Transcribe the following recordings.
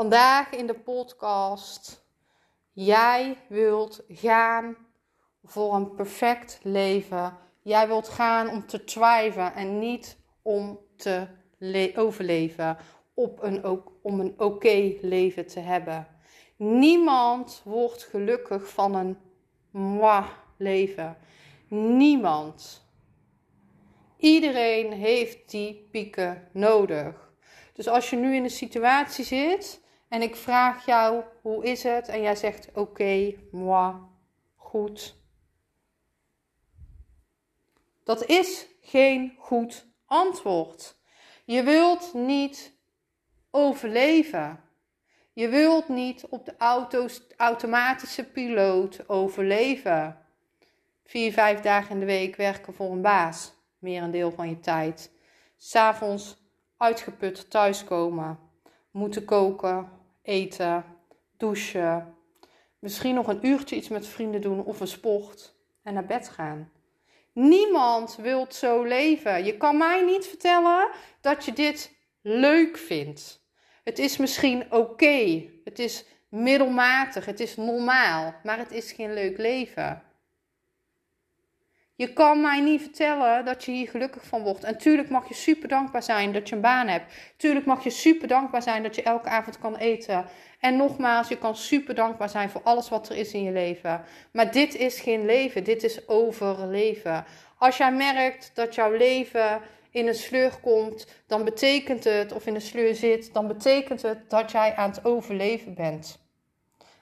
Vandaag in de podcast. Jij wilt gaan voor een perfect leven. Jij wilt gaan om te thriven en niet om te overleven. Op een, om een oké leven te hebben. Niemand wordt gelukkig van een moi leven. Niemand. Iedereen heeft die pieken nodig. Dus als je nu in een situatie zit en ik vraag jou hoe is het en jij zegt oké, moi, goed. Dat is geen goed antwoord. Je wilt niet overleven. Je wilt niet op de auto's, automatische piloot overleven. Vier, vijf dagen in de week werken voor een baas. Meer een deel van je tijd. S'avonds uitgeput thuiskomen. Moeten koken, eten, douchen. Misschien nog een uurtje iets met vrienden doen of een sport. En naar bed gaan. Niemand wil zo leven. Je kan mij niet vertellen dat je dit leuk vindt. Het is misschien oké. Het is middelmatig. Het is normaal. Maar het is geen leuk leven. Je kan mij niet vertellen dat je hier gelukkig van wordt. En tuurlijk mag je super dankbaar zijn dat je een baan hebt. Tuurlijk mag je super dankbaar zijn dat je elke avond kan eten. En nogmaals, je kan super dankbaar zijn voor alles wat er is in je leven. Maar dit is geen leven, dit is overleven. Als jij merkt dat jouw leven in een sleur komt, dan betekent het, of in een sleur zit, dan betekent het dat jij aan het overleven bent.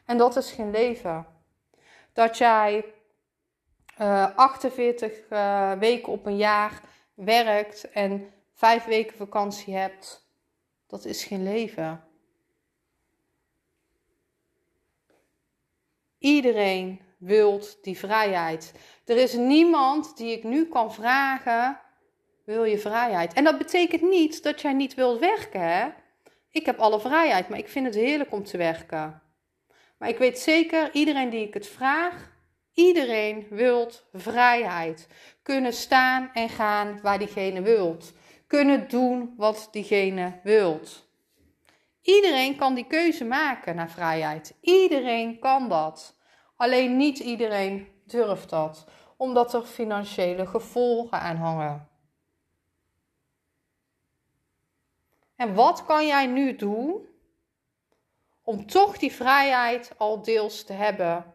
En dat is geen leven. Dat jij uh, 48 uh, weken op een jaar werkt en 5 weken vakantie hebt, dat is geen leven. Iedereen wilt die vrijheid. Er is niemand die ik nu kan vragen: wil je vrijheid? En dat betekent niet dat jij niet wilt werken. Hè? Ik heb alle vrijheid, maar ik vind het heerlijk om te werken. Maar ik weet zeker, iedereen die ik het vraag, iedereen wilt vrijheid. Kunnen staan en gaan waar diegene wilt. Kunnen doen wat diegene wilt. Iedereen kan die keuze maken naar vrijheid. Iedereen kan dat. Alleen niet iedereen durft dat, omdat er financiële gevolgen aan hangen. En wat kan jij nu doen om toch die vrijheid al deels te hebben,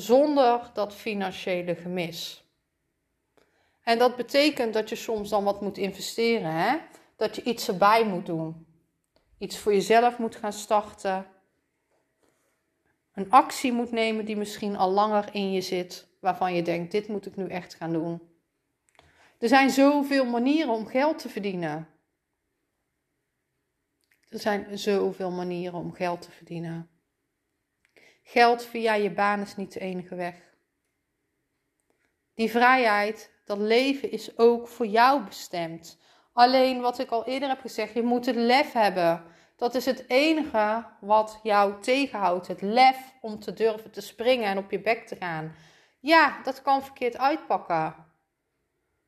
zonder dat financiële gemis? En dat betekent dat je soms dan wat moet investeren, hè? dat je iets erbij moet doen. Iets voor jezelf moet gaan starten een actie moet nemen die misschien al langer in je zit, waarvan je denkt: dit moet ik nu echt gaan doen. Er zijn zoveel manieren om geld te verdienen. Er zijn zoveel manieren om geld te verdienen. Geld via je baan is niet de enige weg. Die vrijheid, dat leven is ook voor jou bestemd. Alleen wat ik al eerder heb gezegd, je moet het lef hebben dat is het enige wat jou tegenhoudt. Het lef om te durven te springen en op je bek te gaan. Ja, dat kan verkeerd uitpakken.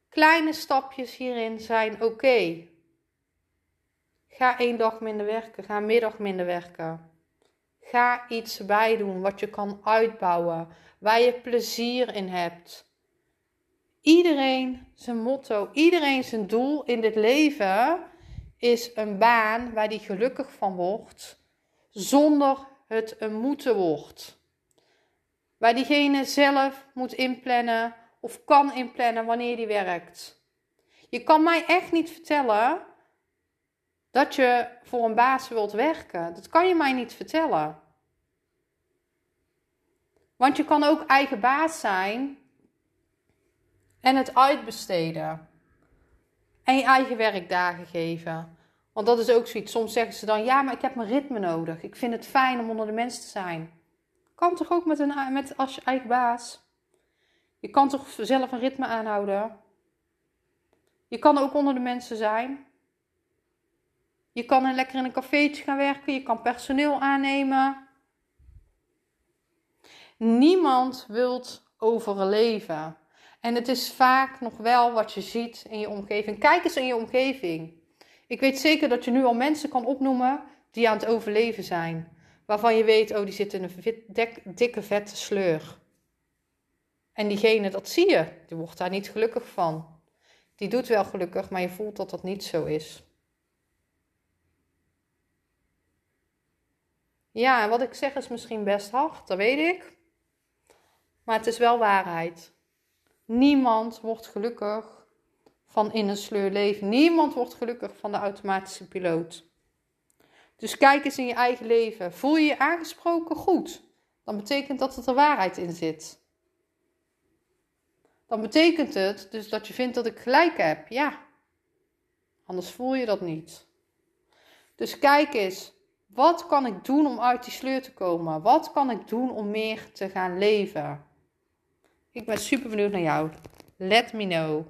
Kleine stapjes hierin zijn oké. Ga één dag minder werken. Ga middag minder werken. Ga iets bijdoen wat je kan uitbouwen. Waar je plezier in hebt. Iedereen zijn motto, iedereen zijn doel in dit leven is een baan waar die gelukkig van wordt, zonder het een moeten wordt. Waar diegene zelf moet inplannen of kan inplannen wanneer die werkt. Je kan mij echt niet vertellen dat je voor een baas wilt werken. Dat kan je mij niet vertellen. Want je kan ook eigen baas zijn en het uitbesteden. En je eigen werkdagen geven. Want dat is ook zoiets. Soms zeggen ze dan: ja, maar ik heb mijn ritme nodig. Ik vind het fijn om onder de mensen te zijn. Kan toch ook met, een, met als je eigen baas? Je kan toch zelf een ritme aanhouden? Je kan ook onder de mensen zijn. Je kan lekker in een cafeetje gaan werken. Je kan personeel aannemen. Niemand wilt overleven. En het is vaak nog wel wat je ziet in je omgeving. Kijk eens in je omgeving. Ik weet zeker dat je nu al mensen kan opnoemen die aan het overleven zijn. Waarvan je weet, oh, die zitten in een dikke vette sleur. En diegene, dat zie je, die wordt daar niet gelukkig van. Die doet wel gelukkig, maar je voelt dat dat niet zo is. Ja, wat ik zeg is misschien best hard, dat weet ik. Maar het is wel waarheid. Niemand wordt gelukkig van in een sleur leven. Niemand wordt gelukkig van de automatische piloot. Dus kijk eens in je eigen leven. Voel je je aangesproken goed? Dan betekent dat er waarheid in zit. Dan betekent het dus dat je vindt dat ik gelijk heb. Ja. Anders voel je dat niet. Dus kijk eens. Wat kan ik doen om uit die sleur te komen? Wat kan ik doen om meer te gaan leven? Ik ben super benieuwd naar jou. Let me know.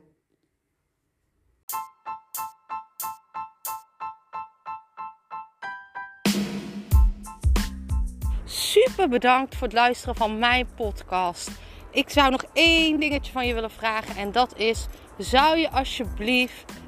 Super bedankt voor het luisteren van mijn podcast. Ik zou nog één dingetje van je willen vragen en dat is: zou je alsjeblieft